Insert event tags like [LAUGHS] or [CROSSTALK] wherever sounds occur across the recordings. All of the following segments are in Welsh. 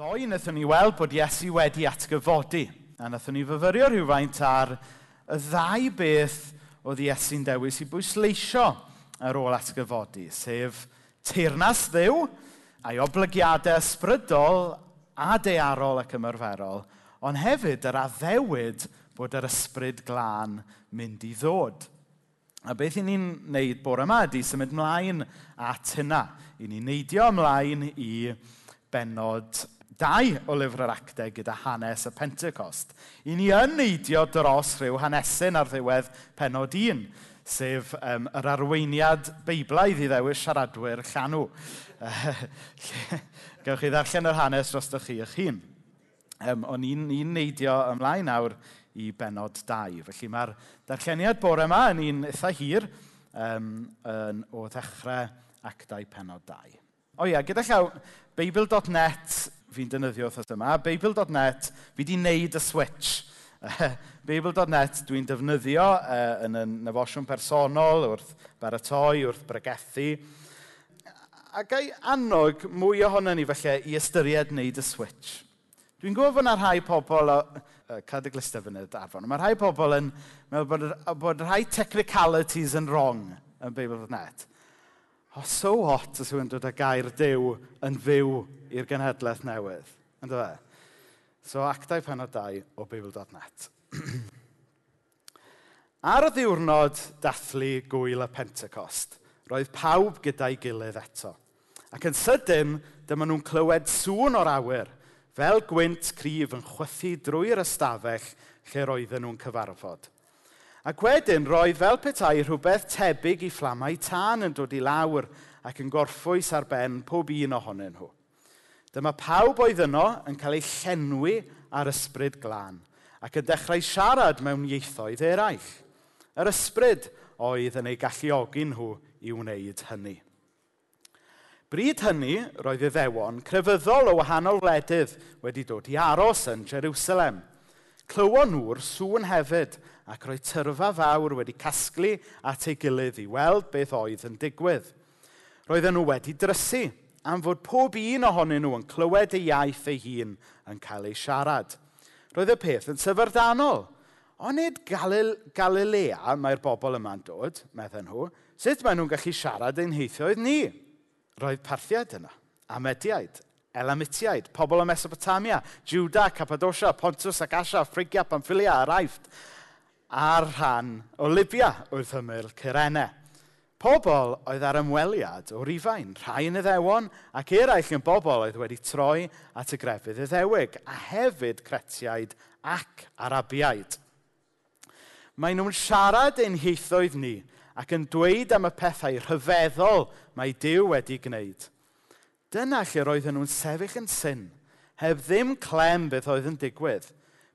2, wnaethon ni weld bod Iesu wedi atgyfodi. A wnaethon ni fyfyrio rhywfaint ar y ddau beth oedd Iesu'n dewis i bwysleisio ar ôl atgyfodi, sef teirnas ddiw a'i oblygiadau ysbrydol a dearol ac ymarferol, ond hefyd yr addewid bod yr ysbryd glân mynd i ddod. A beth i ni'n neud bore yma ydy symud mlaen at hynna. I ni'n neidio ymlaen i benod dau o lyfr yr actau gyda hanes y Pentecost. I ni yn neidio dros rhyw hanesyn ar ddiwedd penod un, sef um, yr arweiniad beiblaidd i ddewis siaradwyr llanw. [LAUGHS] Gewch chi ddarllen yr hanes dros chi eich hun. Um, o'n i'n, ni, neidio ymlaen nawr i benod 2. Felly mae'r darlleniad bore yma yn un eitha hir um, yn, o ddechrau actau penod 2. O ia, gyda llaw, beibl.net fi'n dynyddio wrth yma. Beibl.net, fi wedi wneud y switch. [LAUGHS] Beibl.net dwi'n defnyddio uh, yn y nefosiwn personol wrth baratoi, wrth bregethu. A gai annog mwy ohono ni felly i ystyried wneud y switch. Dwi'n gwybod bod yna rhai pobl, uh, cadw glistaf yn y darfon, mae rhai pobl yn meddwl bod, bod rhai technicalities yn wrong yn Beibl.net. O, so hot os yw'n dod â gair dew yn fyw i'r genhedlaeth newydd. Ynddo fe? So, actau penod 2 o Bible.net. [CLEARS THROAT] Ar y ddiwrnod dathlu gwyl y Pentecost, roedd pawb gyda'i gilydd eto. Ac yn sydyn, dyma nhw'n clywed sŵn o'r awyr, fel gwynt cryf yn chwythu drwy'r ystafell lle roedden nhw'n cyfarfod. Ac wedyn roedd fel petai rhywbeth tebyg i fflamau tân yn dod i lawr ac yn gorffwys ar ben pob un ohonyn nhw. Dyma pawb oedd yno yn cael ei llenwi ar ysbryd glân ac yn dechrau siarad mewn ieithoedd eraill. Yr ysbryd oedd yn ei galluogi nhw i wneud hynny. Bryd hynny roedd iddewon crefyddol o wahanol wledydd wedi dod i aros yn Jerusalem. Clywon nhw'r sŵn hefyd ac roedd tyrfa fawr wedi casglu at ei gilydd i weld beth oedd yn digwydd. Roedden nhw wedi drysu am fod pob un ohonyn nhw yn clywed ei iaith ei hun yn cael ei siarad. Roedd y peth yn syfrdanol. Ond nid Galil Galilea mae'r bobl yma'n dod, medden nhw, sut maen nhw'n gallu siarad ein heithioedd ni? Roedd parthiad yna, amediaid, Elamitiaid, pobl o Mesopotamia, Juda, Cappadocia, Pontus ac Asia, Phrygia, Pamphylia a Raifft ar rhan o Libia wrth ymyl Cyrenau. Pobl oedd ar ymweliad o rifain, rhai yn y ddewon, ac eraill yn bobl oedd wedi troi at y grefydd y ddewig, a hefyd cretiaid ac arabiaid. Mae nhw'n siarad ein hieithoedd ni ac yn dweud am y pethau rhyfeddol mae Dyw wedi gwneud. Dyna lle roedden nhw'n sefyll yn syn, heb ddim clem beth oedd yn digwydd.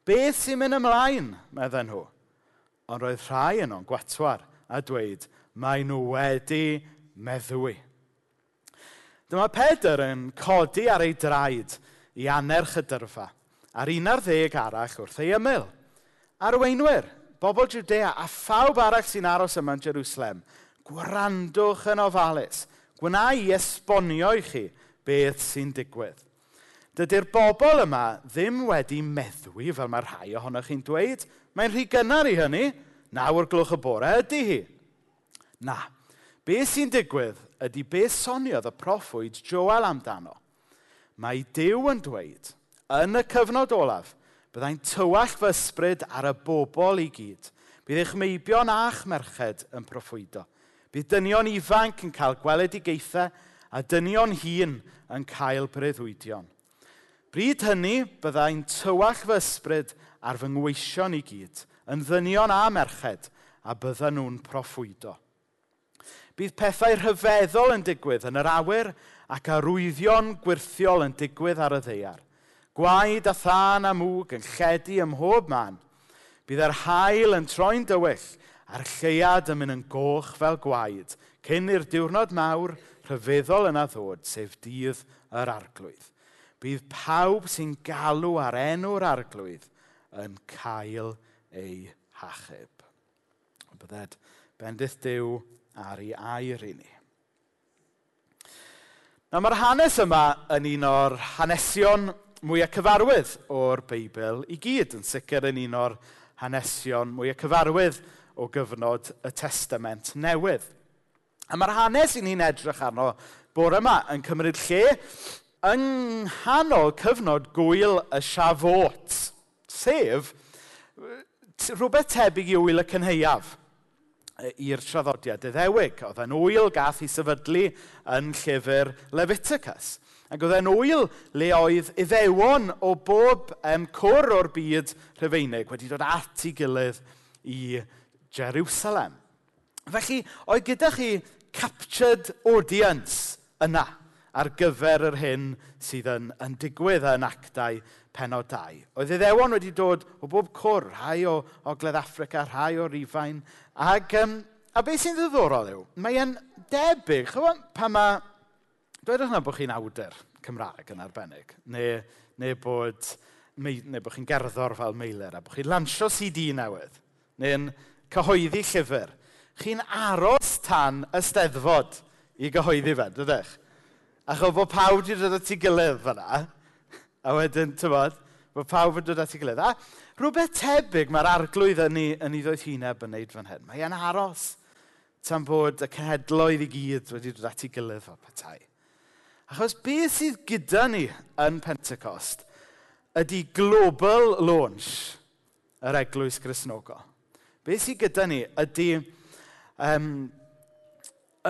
Beth sy'n mynd ymlaen, medden nhw? Ond roedd rhai yn o'n gwatwar a dweud, mae nhw wedi meddwi. Dyma Pedr yn codi ar ei draed i anerch y dyrfa ar un ar ddeg arall wrth ei ymyl. Arweinwyr, bobl Judea a phawb arall sy'n aros yma yn Jerusalem, gwrandwch yn ofalus. Gwna i esbonio i chi beth sy'n digwydd. Dydy'r bobl yma ddim wedi meddwi fel mae rhai ohonoch chi'n dweud, Mae'n rhy gynnar i hynny. Nawr glwch y bore ydy hi. Na. Be sy'n digwydd ydy be soniodd y proffwyd Joel amdano. Mae Dyw yn dweud, yn y cyfnod olaf, byddai'n tywall fy ysbryd ar y bobl i gyd. Bydd eich meibion a'ch merched yn proffwydo. Bydd dynion ifanc yn cael gweledigaethau a dynion hun yn cael breuddwydion. Bryd hynny, byddai'n tywall fy ysbryd ar fy ngweision i gyd, yn ddynion a merched, a byddan nhw'n proffwydo. Bydd pethau rhyfeddol yn digwydd yn yr awyr ac arwyddion gwirthiol yn digwydd ar y ddeiar. Gwaed a thân a mwg yn lledu ym mhob man. Bydd yr hael yn troi'n dywyll a'r lleiad yn mynd yn goch fel gwaed, cyn i'r diwrnod mawr rhyfeddol yna ddod, sef dydd yr arglwydd. Bydd pawb sy'n galw ar enw'r arglwydd yn cael ei hachub. Bydded bendith Dyw ar ei air i ni. Na mae'r hanes yma yn un o'r hanesion mwyaf cyfarwydd o'r Beibl i gyd, yn sicr yn un o'r hanesion mwyaf cyfarwydd o gyfnod y Testament Newydd. A mae'r hanes i ni'n edrych arno bore yma yn cymryd lle yng nghanol cyfnod gwyl y Siafot. Sef, rhywbeth tebyg i wyl y cynheiaf e, i'r traddodiad iddewig. Oedd e'n wyl gath i sefydlu yn llyfr Leviticus. Ac oedd e'n wyl le oedd iddewon o bob um, cwr o'r byd rhyfeinig wedi dod at ei gilydd i Jerusalem. Felly, oedd gyda chi captured audience yna ar gyfer yr hyn sydd yn, yn digwydd yn actau penod 2. Oedd iddewon wedi dod o bob cwr, rhai o, ogledd Africa, rhai o Rifain. Ac, um, a beth sy'n ddiddorol yw, mae'n debyg, chyfo, pa mae... Dweud yna bod chi'n awdur Cymraeg yn arbennig, neu, neu bod neu bod chi'n gerddor fel meilir, a bod chi'n lansio CD newydd, neu'n cyhoeddi llyfr. Chi'n aros tan y steddfod i gyhoeddi fe, dydych? Ac o bod pawb wedi dod at ei gilydd fyna, A wedyn, tybod, mae pawb yn dod at ei gilydd. A rhywbeth tebyg mae'r arglwydd yn ei, yn ei ddweud huneb yn neud fan hyn. Mae e'n aros tan bod y cenhedloedd i gyd wedi dod at ei gilydd fel petai. Achos beth sydd gyda ni yn Pentecost ydy global launch yr eglwys grisnogol. Beth sydd gyda ni ydy um,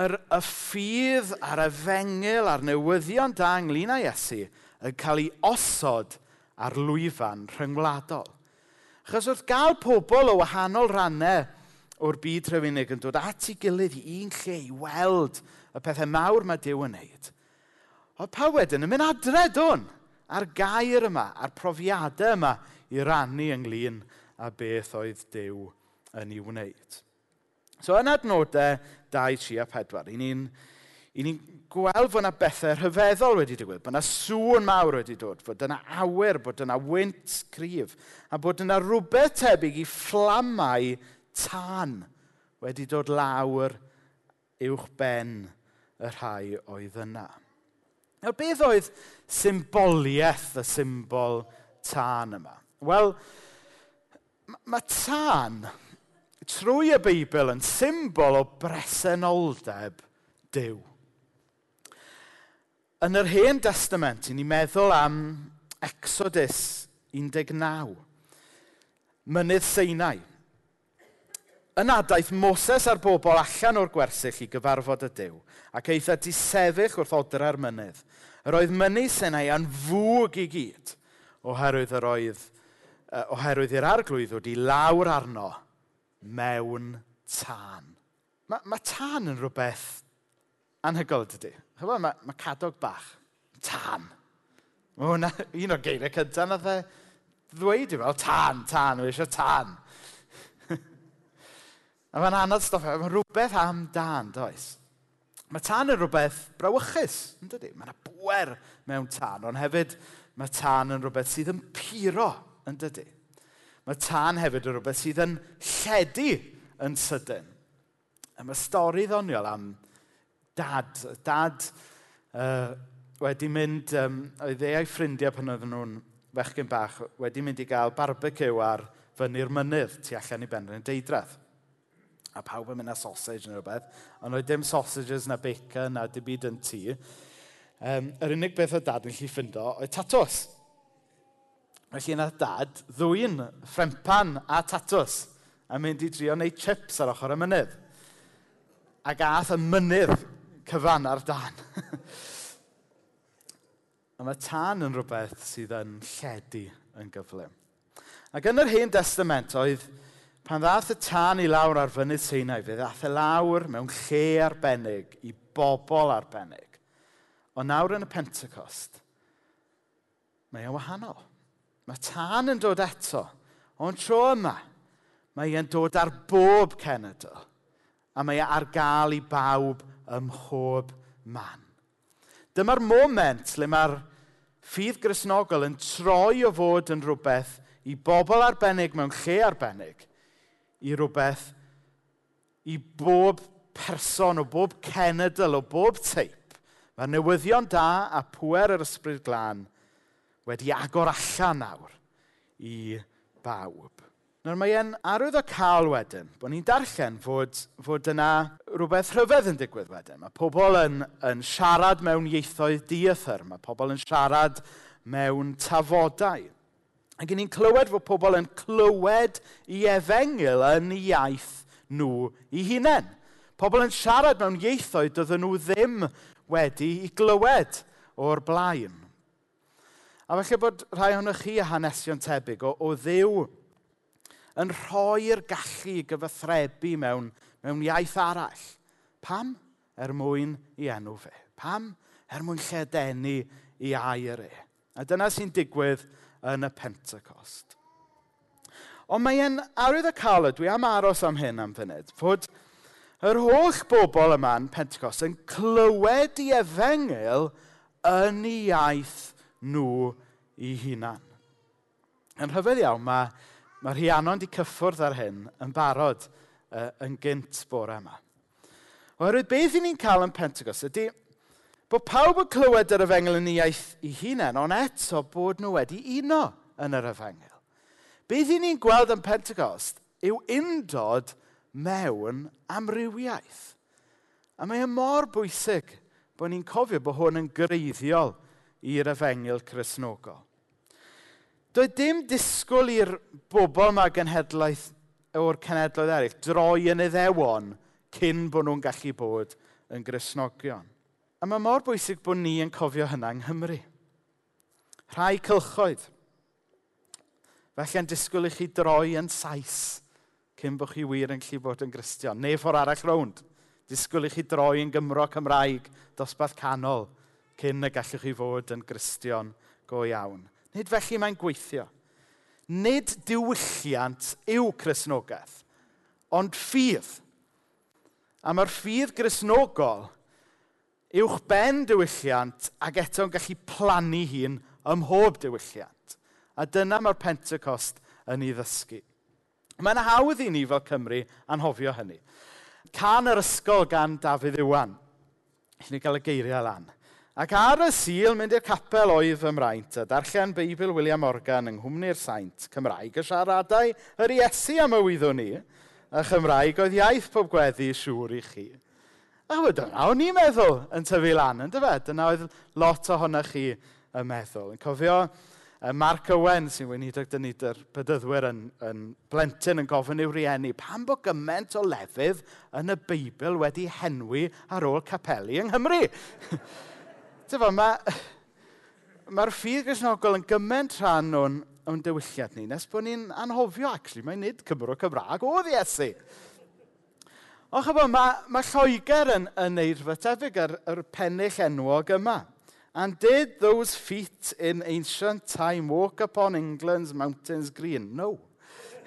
yr, y ffydd a'r efengil a'r newyddion da ynglyn â Iesu – yn cael ei osod ar lwyfan rhyngwladol. Achos wrth gael pobl o wahanol rannau o'r byd rhywinig yn dod at ei gilydd i un lle i weld y pethau mawr mae Dyw yn wneud, oedd pa wedyn yn mynd adre dwn a'r gair yma, a'r profiadau yma i rannu ynglyn a beth oedd Dyw yn ei wneud. So yn adnodau 2, 3 a 4, ni'n i ni gweld fod yna bethau rhyfeddol wedi digwydd, bod yna sŵn mawr wedi dod, bod yna awyr, bod yna wynt cryf, a bod yna rhywbeth tebyg i fflamau tan wedi dod lawr uwch ben y rhai oedd yna. Nawr, beth oedd symboliaeth y symbol tân yma? Wel, mae tân trwy y Beibl yn symbol o bresenoldeb Dyw. Yn yr hen testament, ni'n meddwl am Exodus 19, mynydd Seinau. Yn adaeth Moses a'r bobl allan o'r gwersyll i gyfarfod y Dyw, ac eitha disefyll wrth odra'r mynydd. Yr oedd mynydd Seinau yn fwg i gyd, oherwydd yr oedd, oherwydd i'r arglwydd wedi lawr arno mewn tân. Mae ma tân yn rhywbeth anhygoel dydy chyfo, mae, mae cadog bach, tan. Mae hwnna [LAUGHS] un o'r geiriau cyntaf na dde ddweud i fel, tan, tan, wy eisiau tan. [LAUGHS] a mae'n anodd stoff, mae rhywbeth am dan, does. Mae tan yn rhywbeth brawychus, yn dydy? Mae yna bwer mewn tan, ond hefyd mae tan yn rhywbeth sydd yn puro, yn dydy? Mae tan hefyd yn rhywbeth sydd yn lledu yn sydyn. A mae stori ddoniol am dad. Dad uh, wedi mynd, um, oedd ei a'i ffrindiau pan oedden nhw'n fechgyn bach, wedi mynd i gael barbecue ar fyny'r mynydd tu allan i benryn deidradd. A pawb yn mynd â sausage neu rhywbeth, ond oedd dim sausages na bacon na dim byd yn tŷ. Um, yr unig beth o dad yn lli ffindo oedd tatws. Felly yna dad ddwy'n ffrempan a tatws a mynd i drio wneud chips ar ochr y mynydd. A gath y mynydd cyfan ar dan. [LAUGHS] a mae tan yn rhywbeth sydd yn lledu yn gyflym. Ac yn yr hen testament oedd pan ddath y tan i lawr ar fynydd Seinau, fe ddath y e lawr mewn lle arbennig i bobl arbennig. Ond nawr yn y Pentecost, mae e'n wahanol. Mae tan yn dod eto, ond tro yma, mae e'n dod ar bob cenedl a mae e ar gael i bawb ym mhob man. Dyma'r moment le mae'r ffydd grisnogol yn troi o fod yn rhywbeth i bobl arbennig mewn lle arbennig i rhywbeth i bob person, o bob cenedl, o bob teip. Mae'r newyddion da a pwer yr ysbryd glân wedi agor allan nawr i bawb. Nawr mae e'n arwyddocaol wedyn, bod ni'n darllen fod, fod yna rhywbeth rhyfedd yn digwydd wedyn. Mae pobl yn, yn siarad mewn ieithoedd diethyr, mae pobl yn siarad mewn tafodau. Ac ni'n clywed fod pobl yn clywed i efengil yn iaith nhw i hunain. Pobl yn siarad mewn ieithoedd dydyn nhw ddim wedi i glywed o'r blaen. A falle bod rhai ohonoch chi a hanesion tebyg o, o ddiw yn rhoi'r gallu i gyfathrebu mewn, mewn iaith arall. Pam? Er mwyn i enw fe. Pam? Er mwyn lledenu i air e. A dyna sy'n digwydd yn y Pentecost. Ond mae'n arwydd y cael dwi am aros am hyn am funud, fod yr holl bobl yma yn Pentecost yn clywed i efengil yn ei iaith nhw i hunan. Yn rhyfedd iawn, mae Mae rhiannon wedi cyffwrdd ar hyn yn barod uh, yn gynt bore yma. Oherwydd beth i ni'n cael yn Pentecost ydy bod pawb yn clywed yr efengel yn ei iaith i hunain, ond eto bod nhw wedi uno yn yr efengel. Beth i ni'n gweld yn Pentecost yw undod mewn amrywiaeth. A mae e mor bwysig bod ni'n cofio bod hwn yn greiddiol i'r efengel chrysnogol. Doedd dim disgwyl i'r bobl yma genhedlaeth o'r cenedloedd eraill droi yn iddewon cyn bod nhw'n gallu bod yn grisnogion. A mae mor bwysig bod ni yn cofio hynna yng Nghymru. Rhai cylchoedd. Felly yn disgwyl i chi droi yn saes cyn bod chi wir yn gallu bod yn gristion. Neu ffordd arall rownd. Disgwyl i chi droi yn Gymro Cymraeg dosbarth canol cyn y gallwch chi fod yn gristion go iawn. Nid felly mae'n gweithio. Nid diwylliant yw chrysnogaeth, ond ffydd. A mae'r ffydd grisnogol uwch ben diwylliant ac eto'n gallu plannu hun ym mhob diwylliant. A dyna mae'r Pentecost yn ei ddysgu. Mae'n hawdd i ni fel Cymru anhofio hynny. Can yr ysgol gan Dafydd Iwan. Chi'n ni gael y geiriau lan. Ac ar y sil mynd i'r capel oedd ym mraint a darllen Beibl William Morgan yng Nghymru'r Saint Cymraeg y siaradau yr Iesu am y wyddwn ni, a Chymraeg oedd iaith pob gweddi siŵr i chi. A wedyn, a o'n i'n meddwl yn tyfu lan, yn dyfe? Dyna oedd lot ohonoch chi yn meddwl. Yn cofio Mark Owen sy'n weinidog dyn ni dy'r bydyddwyr yn, yn blentyn yn gofyn i'w rieni, pam bod gymaint o lefydd yn y Beibl wedi henwi ar ôl capelu yng Nghymru? [LAUGHS] tyfo, mae'r ma [SIGHS] ffydd grisnogol yn gymaint rhan o'n, o'n dywylliad ni, nes bod ni'n anhofio, actually, mae'n nid Cymro Cymraeg oedd Iesu. O, chyfo, mae, mae Lloegr yn, yn neud fy tebyg ar, ar pennill enwog yma. And did those feet in ancient time walk upon England's mountains green? No.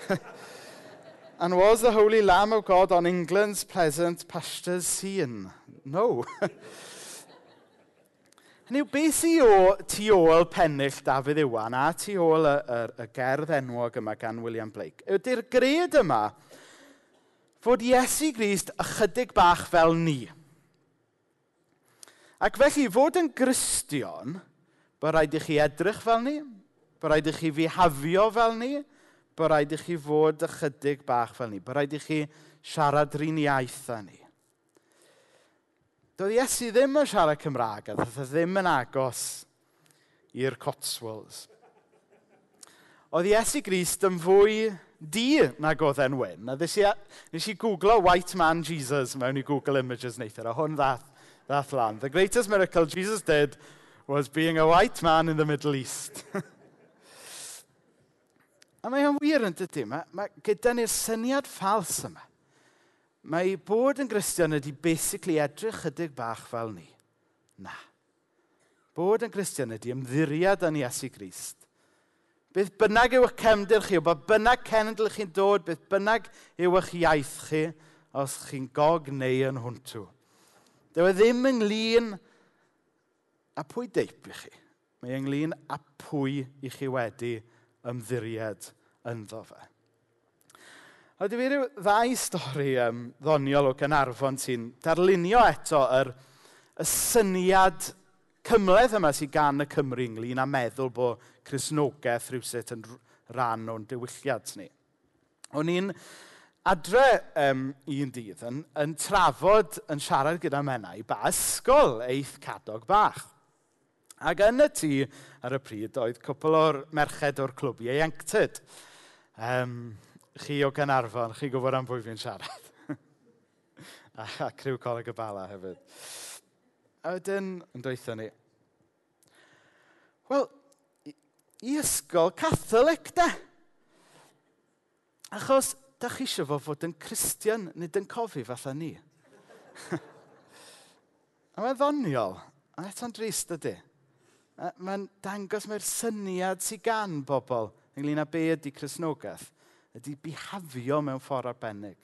[LAUGHS] and was the holy Lamb of God on England's pleasant pastures seen? No. [LAUGHS] Hynny yw, beth sy o tu ôl pennill Dafydd Iwan a tu ôl y, y, y gerdd enwog yma gan William Blake? Ydy'r gred yma fod Iesu Grist ychydig bach fel ni. Ac felly, fod yn gristion, bod rhaid i chi edrych fel ni, bod rhaid i chi fihafio fel ni, bod rhaid i chi fod ychydig bach fel ni, bod rhaid i chi siarad rhan iaith â ni. Doedd Iesu ddim yn siarad Cymraeg a ddoedd e ddim yn agos i'r Cotswolds. Oedd Iesu Grist yn fwy di nag oedd e'n wyn. A nes i, nes i googlo White Man Jesus mewn i Google Images neithio, e, a hwn ddath, ddath lan. The greatest miracle Jesus did was being a white man in the Middle East. [LAUGHS] a mae'n wir yn dydy. Mae, mae gyda ni'r syniad ffals yma Mae bod yn Gristion ydy basically edrych chydig bach fel ni. Na. Bod yn Gristion ydy ymddiriad yn Iesu Grist. Beth bynnag yw eich cefndir chi, o bod bynnag cenedl chi'n dod, beth bynnag yw eich iaith chi, os chi'n gog neu yn hwntw. Dyw e ddim ynglyn a pwy deip i chi. Mae e ynglyn a pwy i chi wedi ymddiried ynddo fe. A wedi fi rhyw ddau stori um, ddoniol o Gynarfon sy'n darlunio eto yr, y syniad cymledd yma sydd gan y Cymru ynglyn â meddwl bod Cresnogaeth rhywsut yn rhan o'n diwylliad ni. O'n i'n adre um, un dydd yn, yn trafod yn siarad gyda mennau ba ysgol eith cadog bach. Ac yn y tŷ ar y pryd oedd cwpl o'r merched o'r clwb ieuenctid. Um, chi o Gynarfon, chi gwybod am bwy fi'n siarad. [LAUGHS] a, a criw coleg y bala hefyd. A wedyn, yn dweithio ni. Wel, i, i ysgol catholic, da. Achos, da chi eisiau fo fod yn Christian, nid yn cofi fatha ni. [LAUGHS] a mae'n ddoniol, a eto'n drist ydy. Mae'n dangos mae'r syniad sy'n gan bobl ynglyn â be ydy Cresnogaeth ydy bihafio mewn ffordd arbennig,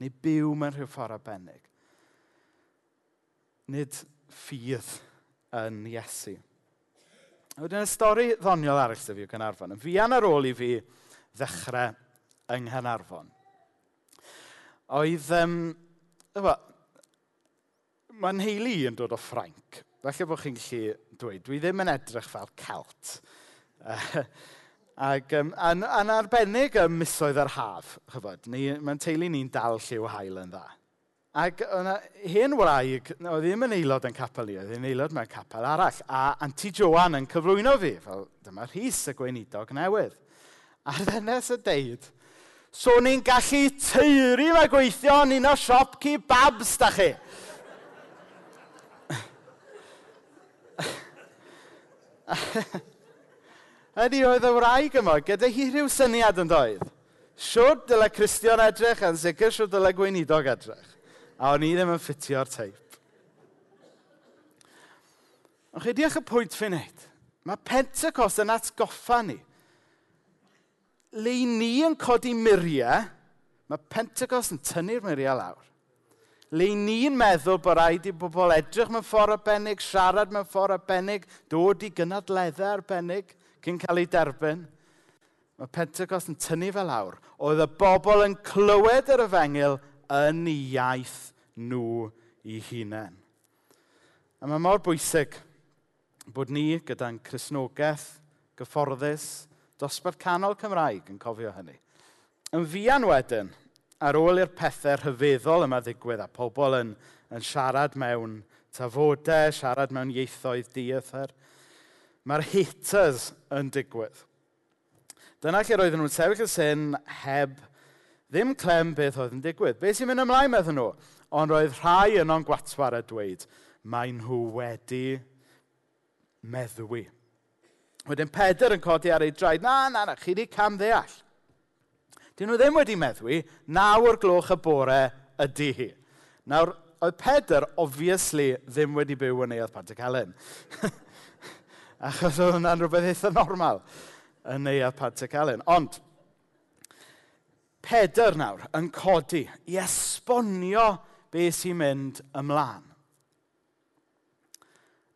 neu byw mewn rhyw ffordd arbennig. Nid ffydd yn Iesu. Wedyn y stori ddoniol arall sydd fi o Gynarfon. Yn fuan ar ôl i fi ddechrau yng Nghanarfon. Oedd, um, mae nheulu i yn dod o Ffrainc. Felly bod chi'n gallu dweud, dwi ddim yn edrych fel Celt. [LAUGHS] Ac um, yn, yn arbennig y misoedd ar haf, chyfod, ni, mae'n teulu ni'n dal lliw hael yn dda. Ac yna hen wraig, oedd ddim yn aelod yn capel i, oedd yn aelod mewn capel arall. A Anti Joan yn cyflwyno fi, fel dyma rhys y gweinidog newydd. A'r ddynes y deud, so ni'n gallu teiri fe gweithio yn un o siop babs da chi. [LAUGHS] Ydy oedd y wraig yma, gyda hi rhyw syniad yn doedd. Siwr dyle Cristion edrych, yn sicr siwr dyle gweinidog edrych. A o'n i ddim yn ffitio'r teip. Ond chi diolch y pwynt fi'n neud. Mae Pentecost yn atgoffa ni. Le ni yn codi muriau, mae Pentecost yn tynnu'r muriau lawr. Le ni'n meddwl bod rhaid i bobl edrych mewn ffordd arbennig, siarad mewn ffordd arbennig, dod i gynadleddau arbennig cyn cael ei derbyn. Mae Pentecost yn tynnu fel lawr. Oedd y bobl yn clywed yr yfengil yn eu iaith nhw i hunain. A mae mor bwysig bod ni gyda'n chrysnogaeth, gyfforddus, dosbarth canol Cymraeg yn cofio hynny. Yn fian wedyn, ar ôl i'r pethau rhyfeddol yma ddigwydd a pobl yn, yn siarad mewn tafodau, siarad mewn ieithoedd diethyr, Mae'r haters yn digwydd. Dyna lle roedden nhw'n sefyll y syn heb ddim clem beth oedd yn digwydd. Beth sy'n mynd ymlaen, meddyn nhw? Ond roedd rhai yn o'n gwatwar a dweud, mae nhw wedi meddwi. Wedyn Pedr yn codi ar ei draed, na, na, na, chi wedi cam ddeall. Dyn nhw ddim wedi meddwi, nawr gloch y bore ydy hi. Nawr, oedd Pedr, obviously, ddim wedi byw yn Neuadd Pantacalen. [LAUGHS] Achos oedd hwnna'n rhywbeth eitha normal yn neuaf Padtec Elen. Ond, Pedr nawr yn codi i esbonio beth sy'n mynd ymlaen.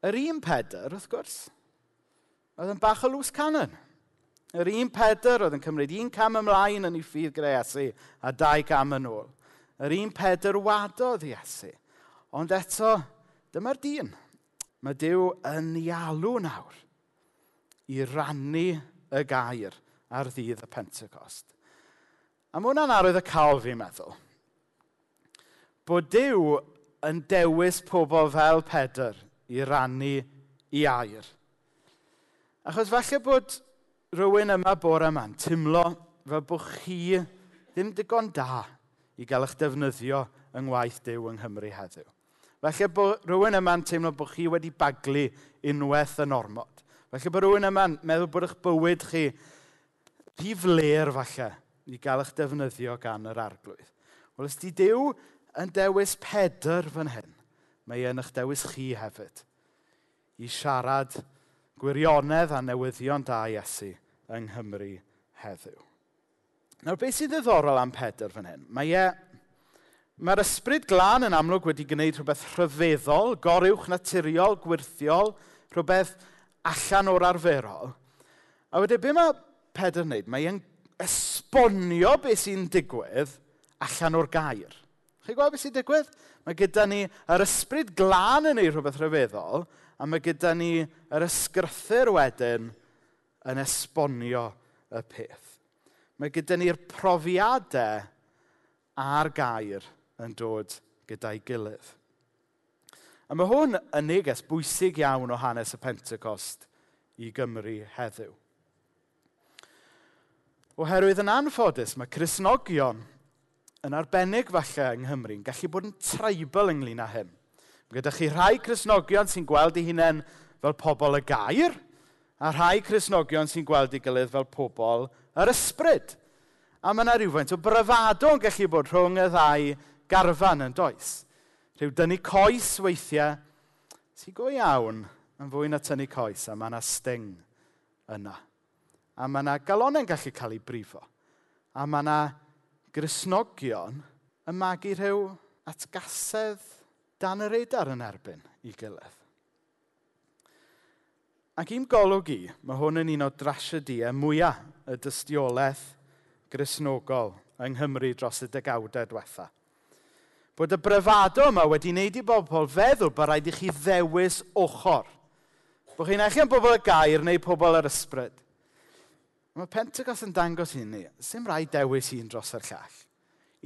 Yr un Pedr, wrth gwrs, oedd yn bach o lws canon. Yr un Pedr oedd yn cymryd un cam ymlaen yn ei ffydd gyda Iesu a dau cam yn ôl. Yr un Pedr wadodd Iesu. Ond eto, dyma'r dyn. Mae Dyw yn ei alw nawr i rannu y gair ar ddydd y Pentecost. A mae hwnna'n arwydd y cael fi'n meddwl. Bod Dyw yn dewis pobl fel Pedr i rannu i air. Achos falle bod rhywun yma bore yma'n tumlo fel bod chi ddim digon da i gael eich defnyddio yng ngwaith Dyw yng Nghymru heddiw. Felly bod rhywun yma'n teimlo bod chi wedi baglu unwaith yn ormod. Felly bod rhywun yma'n meddwl bod eich bywyd chi rhy fler falle i gael eich defnyddio gan yr arglwydd. Wel, os di Dyw yn dewis pedr fan hyn, mae yn eich dewis chi hefyd i siarad gwirionedd a newyddion da Iesu yng Nghymru heddiw. Nawr, beth sy'n ddiddorol am Pedr fan hyn? Mae e Mae'r ysbryd glân yn amlwg wedi gwneud rhywbeth rhyfeddol, goruwch naturiol, gwirthiol, rhywbeth allan o'r arferol. A wedyn, be mae Pedr yn gwneud? Mae'n esbonio beth sy'n digwydd allan o'r gair. Chi'n gweld beth sy'n digwydd? Mae gyda ni yr ysbryd glân yn ei rhywbeth rhyfeddol, a mae gyda ni yr ysgrythyr wedyn yn esbonio y peth. Mae gyda ni'r profiadau a'r gair yn dod gyda'i gilydd. A mae hwn yn neges bwysig iawn o hanes y Pentecost i Gymru heddiw. Oherwydd yn anffodus, mae Cresnogion yn arbennig falle yng Nghymru yn gallu bod yn traibl ynglyn â hyn. Mae gyda chi rhai Cresnogion sy'n gweld eu hunain fel pobl y gair, a rhai Cresnogion sy'n gweld eu gilydd fel pobl yr ysbryd. A mae yna rhywfaint o bryfadon gallu bod rhwng y ddau garfan yn does. Rhyw dynnu coes weithiau, sy'n go iawn yn fwy na tynnu coes, a mae yna sting yna. A mae yna galonau'n gallu cael ei brifo. A mae yna grisnogion yn magu rhyw atgasedd dan yr radar yn erbyn i gilydd. Ac i'n golwg i, mae hwn yn un o drasiediau mwyaf y dystiolaeth grisnogol yng Nghymru dros y degawdau diwethaf. Bod y bryfado yma wedi wneud i bobl feddwl bod rhaid i chi ddewis ochr. Bod chi'n eich am bobl y gair neu pobl yr ysbryd. Mae Pentecost yn dangos i ni, sy'n rhaid dewis un dros yr llall.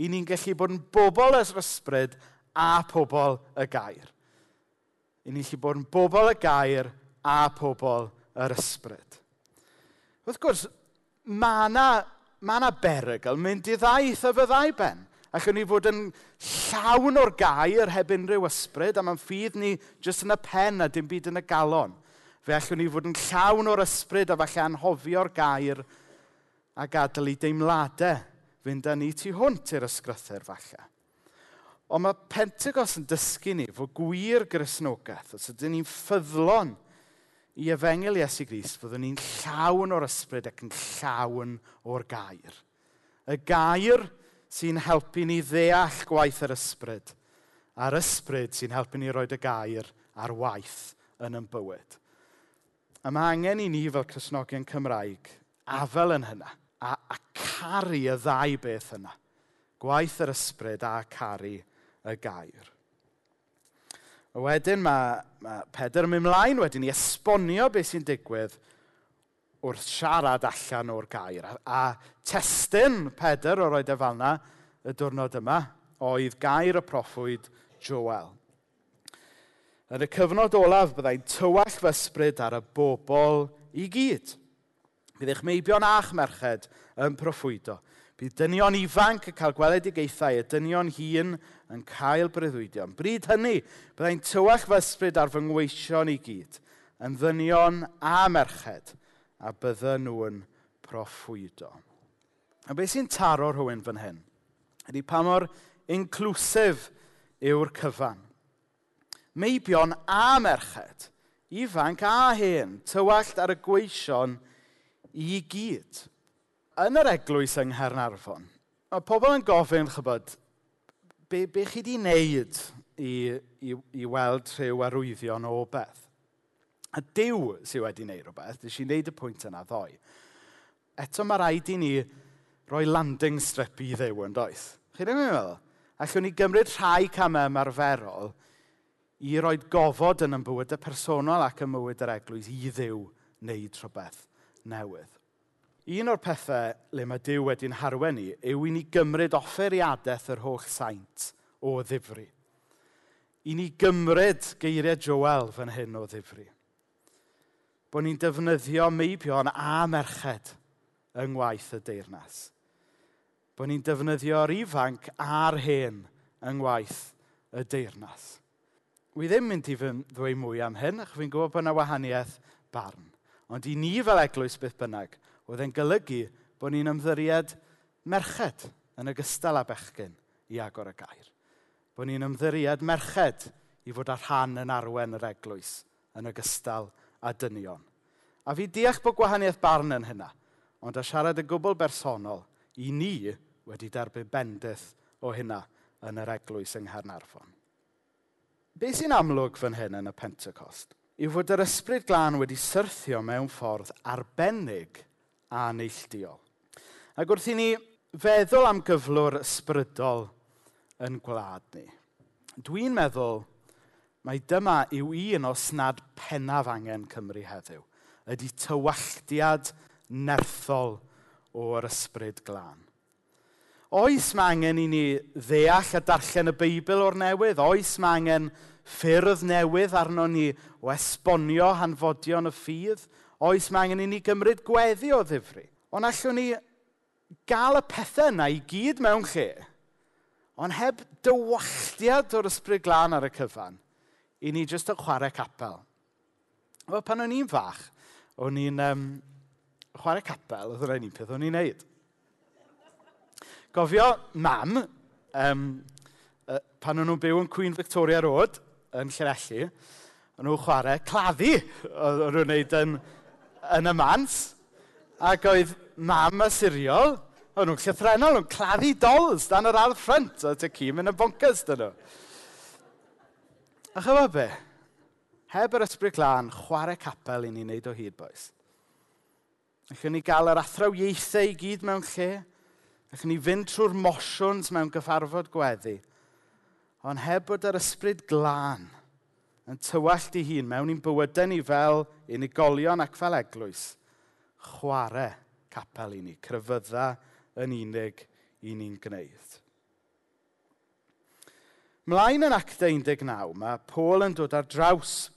I ni'n gallu bod yn bobl yr ysbryd a pobl y gair. I ni'n gallu bod yn bobl y gair a pobl yr ysbryd. Wrth gwrs, mae yna ma na berygl mynd i ddaeth y fyddai ben. Allwn ni fod yn llawn o'r gair heb unrhyw ysbryd, a mae'n ffydd ni jyst yn y pen a dim byd yn y galon. Fe allwn ni fod yn llawn o'r ysbryd a falle anhofio'r gair a gadael i deimladau fynd â ni tu hwnt i'r ysgrythyr falle. Ond mae Pentecost yn dysgu ni fod gwir grisnogaeth, os ydym ni'n ffyddlon i efengil Iesu Gris, fyddwn ni'n llawn o'r ysbryd ac yn llawn o'r gair. Y gair sy'n helpu ni ddeall gwaith yr ysbryd. A'r ysbryd sy'n helpu ni roed y gair ar waith yn yn bywyd. A mae angen i ni fel Cresnogion Cymraeg afel yn hynna a, a caru y ddau beth yna. Gwaith yr ysbryd a caru y gair. A wedyn mae, mae Pedr yn mynd mlaen wedyn i esbonio beth sy'n digwydd wrth siarad allan o'r gair. A, a testyn Pedr o'r oed efalna y diwrnod yma oedd gair y proffwyd Joel. Yn y cyfnod olaf byddai'n tywall fy ysbryd ar y bobl i gyd. Bydd eich meibion a'ch merched yn proffwydo. Bydd dynion ifanc yn cael gweledigaethau, y dynion hun yn cael breuddwydio. Yn bryd hynny, byddai'n tywach fy ysbryd ar fy ngweision i gyd, yn ddynion a merched – a bydden nhw'n proffwydo. A beth sy'n taro rhywun fan hyn? Ydy pa mor inclusif yw'r cyfan. Meibion a merched, ifanc a hen, tywallt ar y gweision i gyd. Yn yr eglwys yng Nghernarfon, mae pobl yn gofyn, chybod, be, be chi wedi wneud i, i, i weld rhyw arwyddion o beth? A Dyw sydd wedi wneud rhywbeth, dwi eisiau wneud y pwynt yna ddoe. Eto mae rhaid i ni roi landing strip i ddew yn does. Chi ddim yn meddwl? Allwn ni gymryd rhai camau ymarferol i roi gofod yn y personol ac ym mywyd yr eglwys i ddew wneud rhywbeth newydd. Un o'r pethau le mae Dyw wedi'n harwen ni yw i ni gymryd offeriadaeth yr holl saint o ddifri. I ni gymryd geiriau Joel fan hyn o ddifri bod ni'n defnyddio meibion a merched yng ngwaith y deyrnas. Bod ni'n defnyddio'r ifanc a'r hen yng ngwaith y deyrnas. Wi ddim mynd i fy ddweud mwy am hyn, achos fi'n gwybod bod yna wahaniaeth barn. Ond i ni fel eglwys beth bynnag, oedd e'n golygu bod ni'n ymddiried merched yn ogystal â bechgyn i agor y gair. Bod ni'n ymddiried merched i fod ar rhan yn arwen yr eglwys yn ogystal â a dynion. A fi deall bod gwahaniaeth barn yn hynna, ond a siarad y gwbl bersonol, i ni wedi derbyn bendith o hynna yn yr eglwys yng Nghernarfon. Be sy'n amlwg fan hyn yn y Pentecost yw fod yr ysbryd glân wedi syrthio mewn ffordd arbennig a neilldiol. Ac wrth i ni feddwl am gyflwr ysbrydol yn gwlad ni, dwi'n meddwl Mae dyma yw un o snad pennaf angen Cymru heddiw. Ydy tywalltiad nerthol o'r ysbryd glân. Oes mae angen i ni ddeall a darllen y Beibl o'r newydd? Oes mae angen ffyrdd newydd arno ni o esbonio hanfodion y ffydd? Oes mae angen i ni gymryd gweddi o ddifri? Ond allwn ni gael y pethau yna i gyd mewn lle, ond heb dywalltiad o'r ysbryd glân ar y cyfan i ni jyst yn chwarae capel. Wel, pan o'n i'n fach, o'n i'n um, chwarae capel, oedd yr un peth o'n i'n neud. Gofio, mam, um, uh, pan o'n nhw'n byw yn Queen Victoria Road, yn Llanelli, o'n nhw'n chwarae claddu, o'n nhw'n neud yn, yn y mans. Ac oedd mam Asuriol, o'n nhw'n llythrenol, o'n claddu dolls dan yr ardd ffrant, oedd y cym yn y bonkers dyn nhw. A chyfo be? Heb yr ysbryd glân, chwarae capel i ni wneud o hyd, boes. Allwn ni gael yr athrawiaethau i gyd mewn lle. Allwn ni fynd trwy'r mosiwns mewn gyfarfod gweddi. Ond heb bod yr ysbryd glân yn tywallt i hun mewn i'n bywydau ni fel unigolion ac fel eglwys, chwarae capel i ni, cryfydda yn unig i ni'n gwneud. Mlaen yn actau 19, mae Paul yn dod ar draws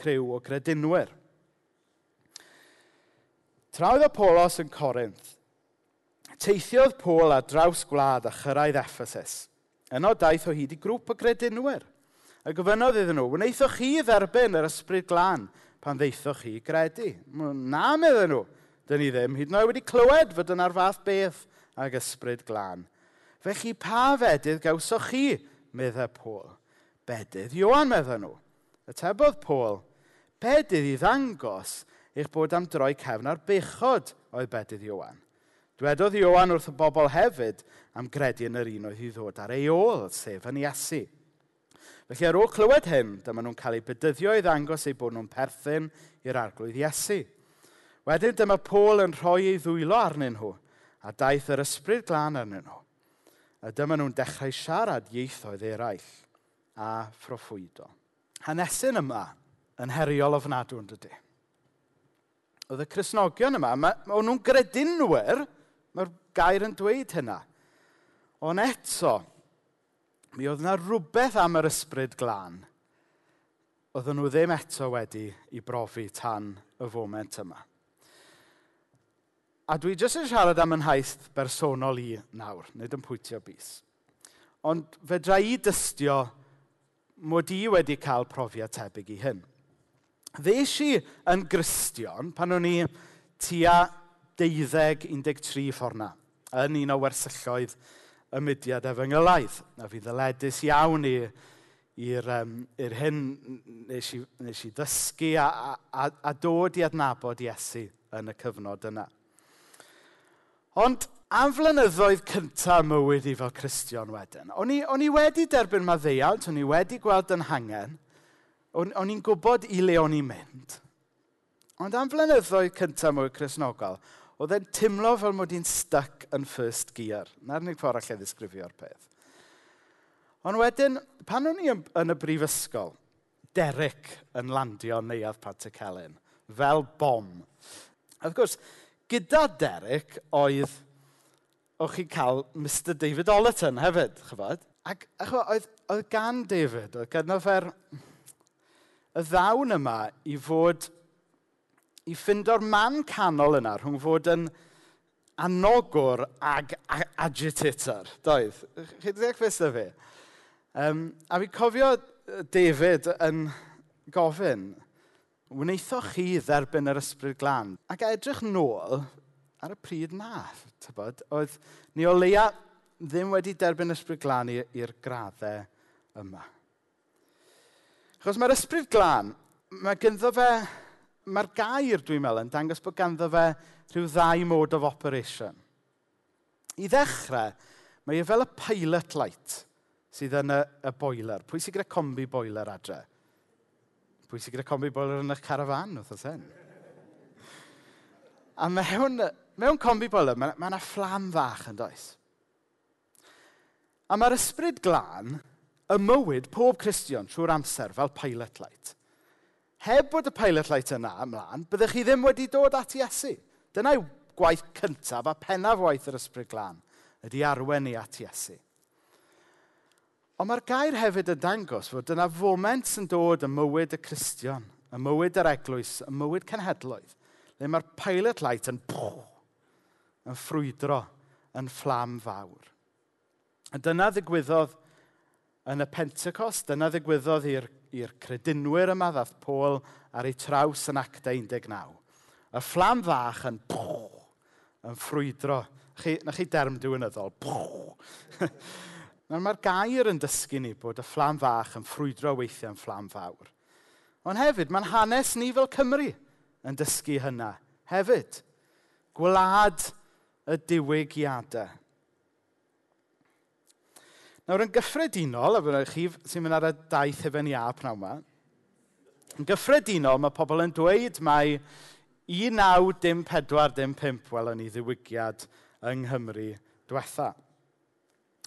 criw o gredinwyr. Tra oedd Apolos yn Corinth, teithiodd Paul ar draws gwlad a chyrraedd Ephesus. Yno daeth o hyd i grŵp o gredinwyr. A gofynodd iddyn nhw, wnaethoch chi dderbyn yr ysbryd glân pan ddeithoch chi gredu. Na, meddyn nhw, dyn ni ddim, hyd yn oed wedi clywed fod yna'r fath beth ag ysbryd glân. chi pa fedydd gawsoch chi meddai Pôl. Bedydd Iwan, meddai nhw. Y tebodd Pôl, bedydd i ddangos eich bod am droi cefn ar bechod oedd bedydd Iwan. Dwedodd Iwan wrth y bobl hefyd am gredu yn yr un oedd i ddod ar ei ôl, sef yn Iesu. Felly ar ôl clywed hyn, dyma nhw'n cael eu bydyddio i ddangos eu bod nhw'n perthyn i'r arglwydd Iesu. Wedyn dyma Pôl yn rhoi ei ddwylo arnyn nhw a daeth yr ysbryd glân arnyn nhw a dyma nhw'n dechrau siarad ieithoedd eraill a phroffwydo. Hanesyn yma yn heriol ofnadw yn dydy. Oedd y Cresnogion yma, o'n nhw'n gredinwyr, mae'r gair yn dweud hynna. Ond eto, mi oedd yna rhywbeth am yr ysbryd glân. Oedden nhw ddim eto wedi i brofi tan y foment yma. A dwi jyst yn siarad am yn haith bersonol i nawr, nid yn pwytio bus. Ond fedra i dystio mod i wedi cael profiad tebyg i hyn. Ddeis i yn Gristion pan o'n i tua 12-13 fforna yn un o wersylloedd y mudiad efengelaidd. A fi ddyledus iawn i'r um, hyn nes i, nes i ddysgu a, a, a dod i adnabod Iesu yn y cyfnod yna. Ond am flynyddoedd cyntaf mywyd i fel Cristion wedyn, o'n i, on i wedi derbyn maddeiant, o'n i wedi gweld yn hangen, o'n i'n gwybod i le o'n i'n mynd. Ond am flynyddoedd cyntaf mywyd Cresnogol, oedd e'n timlo fel mod i'n stuck yn first gear. Na'r unig ffordd allai ddisgrifio'r peth. Ond wedyn, pan o'n i yn, y brifysgol, Derek yn landio neuadd Pat y Celyn, fel bom. Wrth gwrs, gyda Derek oedd, o'ch chi'n cael Mr David Ollerton hefyd, chyfod? Ac achwa, oedd, oedd gan David, oedd gyda fe'r y ddawn yma i fod, i ffindo'r man canol yna rhwng fod yn anogwr ag agitator. Doedd. Chi wedi eich fes fi? Um, a fi cofio David yn gofyn, wnaethoch chi dderbyn yr ysbryd glân. Ac edrych nôl ar y pryd na, tybod, oedd ni o leia ddim wedi derbyn ysbryd glân i'r graddau yma. Chos mae'r ysbryd glân, mae gynddo fe, mae'r gair dwi'n meddwl yn dangos bod ganddo fe rhyw ddau mod of operation. I ddechrau, mae e fel y pilot light sydd yn y, y boiler. Pwy sy'n gyda combi boiler adre? pwy sy'n gyda combi boiler yn eich carafan, wrth oes hen. A mewn, mewn combi boiler, mae yna ma fflam fach yn does. A mae'r ysbryd glân y mywyd pob Cristion trwy'r amser fel pilot light. Heb bod y pilot light yna ymlaen, byddech chi ddim wedi dod at Iesu. Dyna'i gwaith cyntaf a pennaf waith yr ysbryd glân, ydy arwen ni at Iesu. Ond mae'r gair hefyd yn dangos fod yna foment sy'n dod ym mywyd y Cristion, y mywyd yr eglwys, y mywyd cenhedloedd, le mae'r pilot light yn pwh, yn ffrwydro, yn fflam fawr. A dyna ddigwyddodd yn y Pentecost, dyna ddigwyddodd i'r credinwyr yma ddath Pôl ar ei traws yn actau 19. Y fflam fach yn pwh, yn ffrwydro. Chi, na chi derm diwynyddol, pww. [LAUGHS] Nawr mae'r gair yn dysgu ni bod y fflam fach yn ffrwydro weithiau yn fflam fawr. Ond hefyd, mae'n hanes ni fel Cymru yn dysgu hynna hefyd. Gwlad y diwygiadau. Nawr, yn gyffredinol, a fyna chi sy'n mynd ar y daith efen i ap naw yma, yn gyffredinol mae pobl yn dweud mai 1945 welwn ni ddiwygiad yng Nghymru diwetha.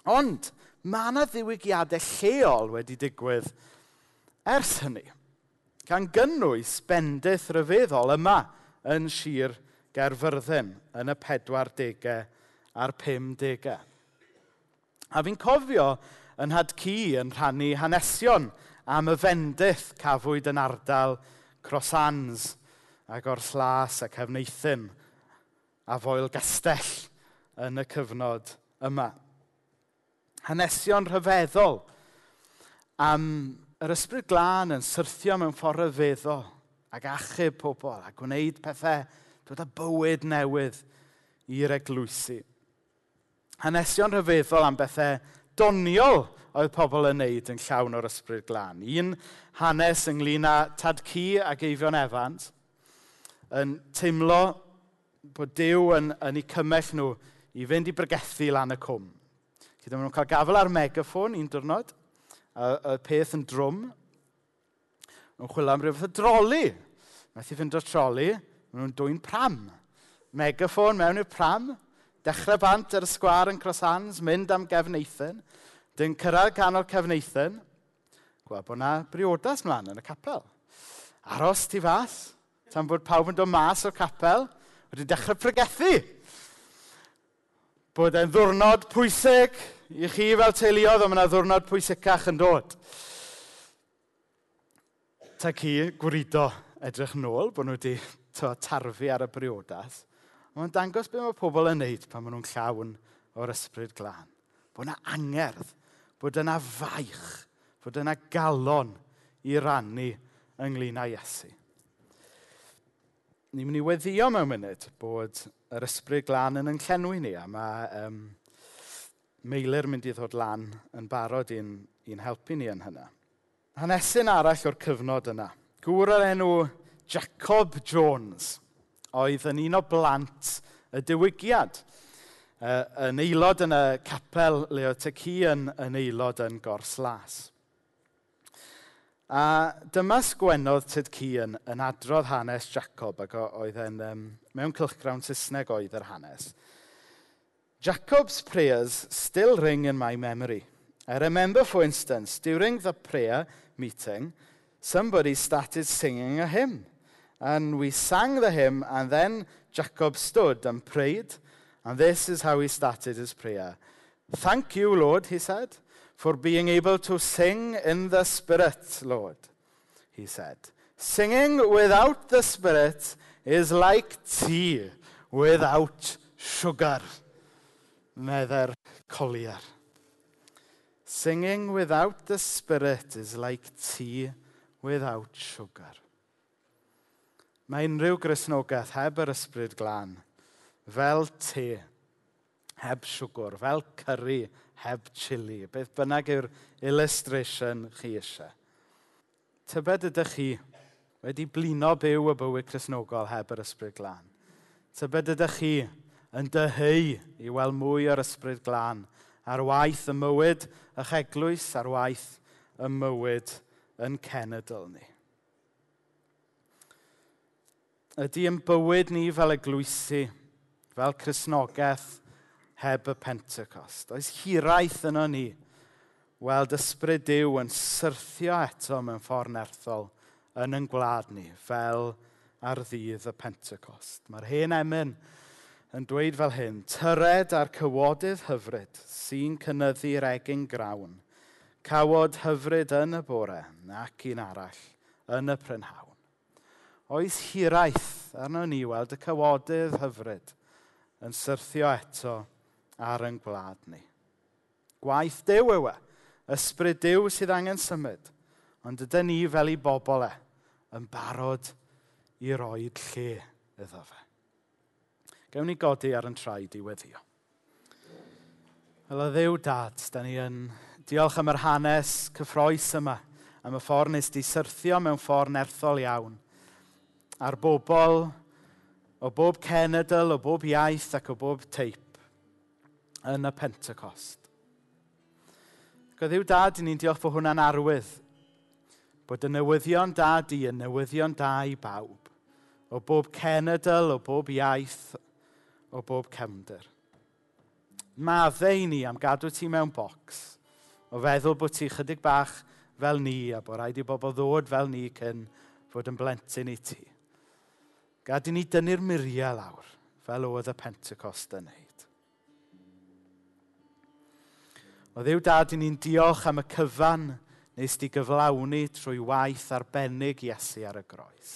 Ond, mae yna ddiwygiadau lleol wedi digwydd ers hynny. Gan gynnwys bendith rhyfeddol yma yn sir Gerfyrddin yn y 40au a'r 50au. A fi'n cofio yn had cu yn rhannu hanesion am y fendith cafwyd yn ardal Crosans ac Orthlas a cefneithyn a Foel Gastell yn y cyfnod yma hanesion rhyfeddol am yr ysbryd glân yn syrthio mewn ffordd rhyfeddol ac achub pobl a gwneud pethau dod â bywyd newydd i'r eglwysi. Hanesion rhyfeddol am bethau doniol oedd pobl yn neud yn llawn o'r ysbryd glân. Un hanes ynglyn â Tad cu ac Eifion Evans yn teimlo bod Dyw yn, yn eu cymell nhw i fynd i brygethu lan y cwm. Felly dyma nhw'n cael gafel ar megaffon un diwrnod, a y peth yn drwm. Nhw'n chwilio am rhywbeth o droli. Methu fynd o'r troli, maen nhw'n dwy'n pram. Megaffon mewn i'r pram, dechrau bant ar y sgwar yn crossans, mynd am gefn Dyn cyrraedd canol cefn Eithan, gweld bod yna briodas mlaen yn y capel. Aros ti fas, tan bod pawb yn dod mas o'r capel, wedi dechrau pregethu bod e'n ddwrnod pwysig i chi fel teuluodd, ond mae yna ddwrnod pwysicach yn dod. Ta ci gwrido edrych nôl, bod nhw wedi tarfu ar y briodas. Mae'n dangos beth mae pobl yn neud pan maen nhw'n llawn o'r ysbryd glân. Bod yna angerdd, bod yna faich, bod yna galon i rannu ynglyn â Iesu ni'n mynd i weddio mewn munud bod yr ysbryd glân yn yn llenwi ni. A mae um, meilir mynd i ddod lan yn barod i'n, in helpu ni yn hynna. Hanesyn arall o'r cyfnod yna. Gŵr o'r enw Jacob Jones oedd yn un o blant y diwygiad. Uh, yn aelod yn y capel Leoteci yn, yn aelod yn Gors Las. A dyma sgwennodd Tyd Cian yn adrodd hanes Jacob, ac oedd yn, um, mewn cylchgrawn Saesneg oedd yr hanes. Jacob's prayers still ring in my memory. I remember, for instance, during the prayer meeting, somebody started singing a hymn. And we sang the hymn, and then Jacob stood and prayed. And this is how he started his prayer Thank you, Lord, he said, for being able to sing in the Spirit, Lord, he said. Singing without the Spirit is like tea without sugar. Medder Collier. Singing without the Spirit is like tea without sugar. Mae unrhyw grisnogaeth heb yr ysbryd glân, fel te, heb siwgr, fel curry heb chili. Beth bynnag yw'r illustration chi eisiau. Tybed ydych chi wedi blino byw y bywyd chrysnogol heb yr ysbryd glân? Tybed ydych chi yn dyheu i weld mwy o'r ysbryd glân ar waith y mywyd eich eglwys, ar waith y mywyd yn cenedl ni. Ydy yn bywyd ni fel eglwysu, fel Cresnogaeth, heb y Pentecost. Oes hiraeth yno ni weld ysbryd Dyw yn syrthio eto mewn ffordd nerthol yn yn gwlad ni, fel ar ddydd y Pentecost. Mae'r hen emyn yn dweud fel hyn, Tyred ar cywodydd hyfryd sy'n cynnyddu'r egin grawn, cawod hyfryd yn y bore ac un arall yn y prynhawn. Oes hiraeth arno ni weld y cywodydd hyfryd yn syrthio eto ar yn gwlad ni. Gwaith dew yw e. Ysbryd dew sydd angen symud. Ond ydy ni fel i bobl e yn barod i roed lle iddo fe. Gewn ni godi ar yn traed i weddio. Wel, o ddew dad, da ni yn diolch am yr hanes cyffroes yma, am y ffordd nes di syrthio mewn ffordd nerthol iawn. A'r bobl o bob cenedl, o bob iaith ac o bob teip yn y Pentecost. Ac yw dad i ni'n diolch bod hwnna'n arwydd. Bod y newyddion da di yn newyddion da i bawb. O bob cenedl, o bob iaith, o bob cefndir. Maddau ni am gadw ti mewn bocs. O feddwl bod ti chydig bach fel ni a bod rhaid i bobl ddod fel ni cyn fod yn blentyn i ti. Gad i ni dynnu'r muriau lawr fel oedd y Pentecost yn ei. O ddiw dad, i ni'n diolch am y cyfan nes di gyflawni trwy waith arbennig Iesu ar y groes.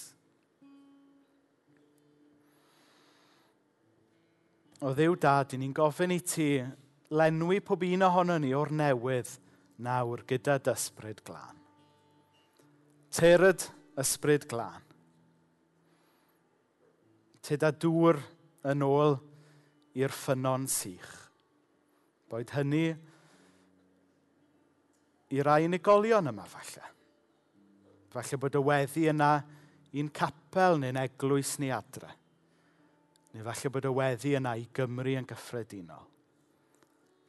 O ddiw dad, i ni'n gofyn i ti lenwi pob un ohono ni o'r newydd nawr gyda dysbryd glân. Teryd ysbryd glân. Tyda dŵr yn ôl i'r ffynon sych. Boed hynny i rai unigolion yma falle. Falle bod y weddi yna i'n capel neu'n eglwys ni adre. Neu falle bod y weddi yna i Gymru yn gyffredinol.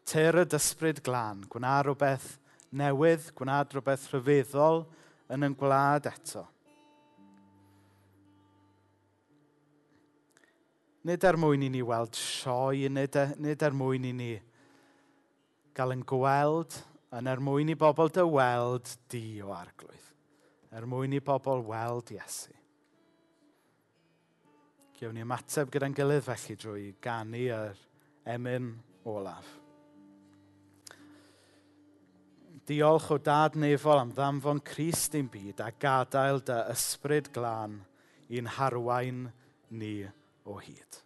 Ter y dysbryd glân, gwna rhywbeth newydd, gwna rhywbeth rhyfeddol yn yn gwlad eto. Nid er mwyn i ni weld sioe, nid er, nid er mwyn i ni gael yn gweld yn er mwyn i bobl dy weld di o arglwydd. Er mwyn i bobl weld Iesu. Gewn ni ymateb gyda'n gilydd felly drwy ganu yr emyn olaf. Diolch o dad nefol am ddamfon Crist i'n byd a gadael dy ysbryd glân i'n harwain ni o hyd.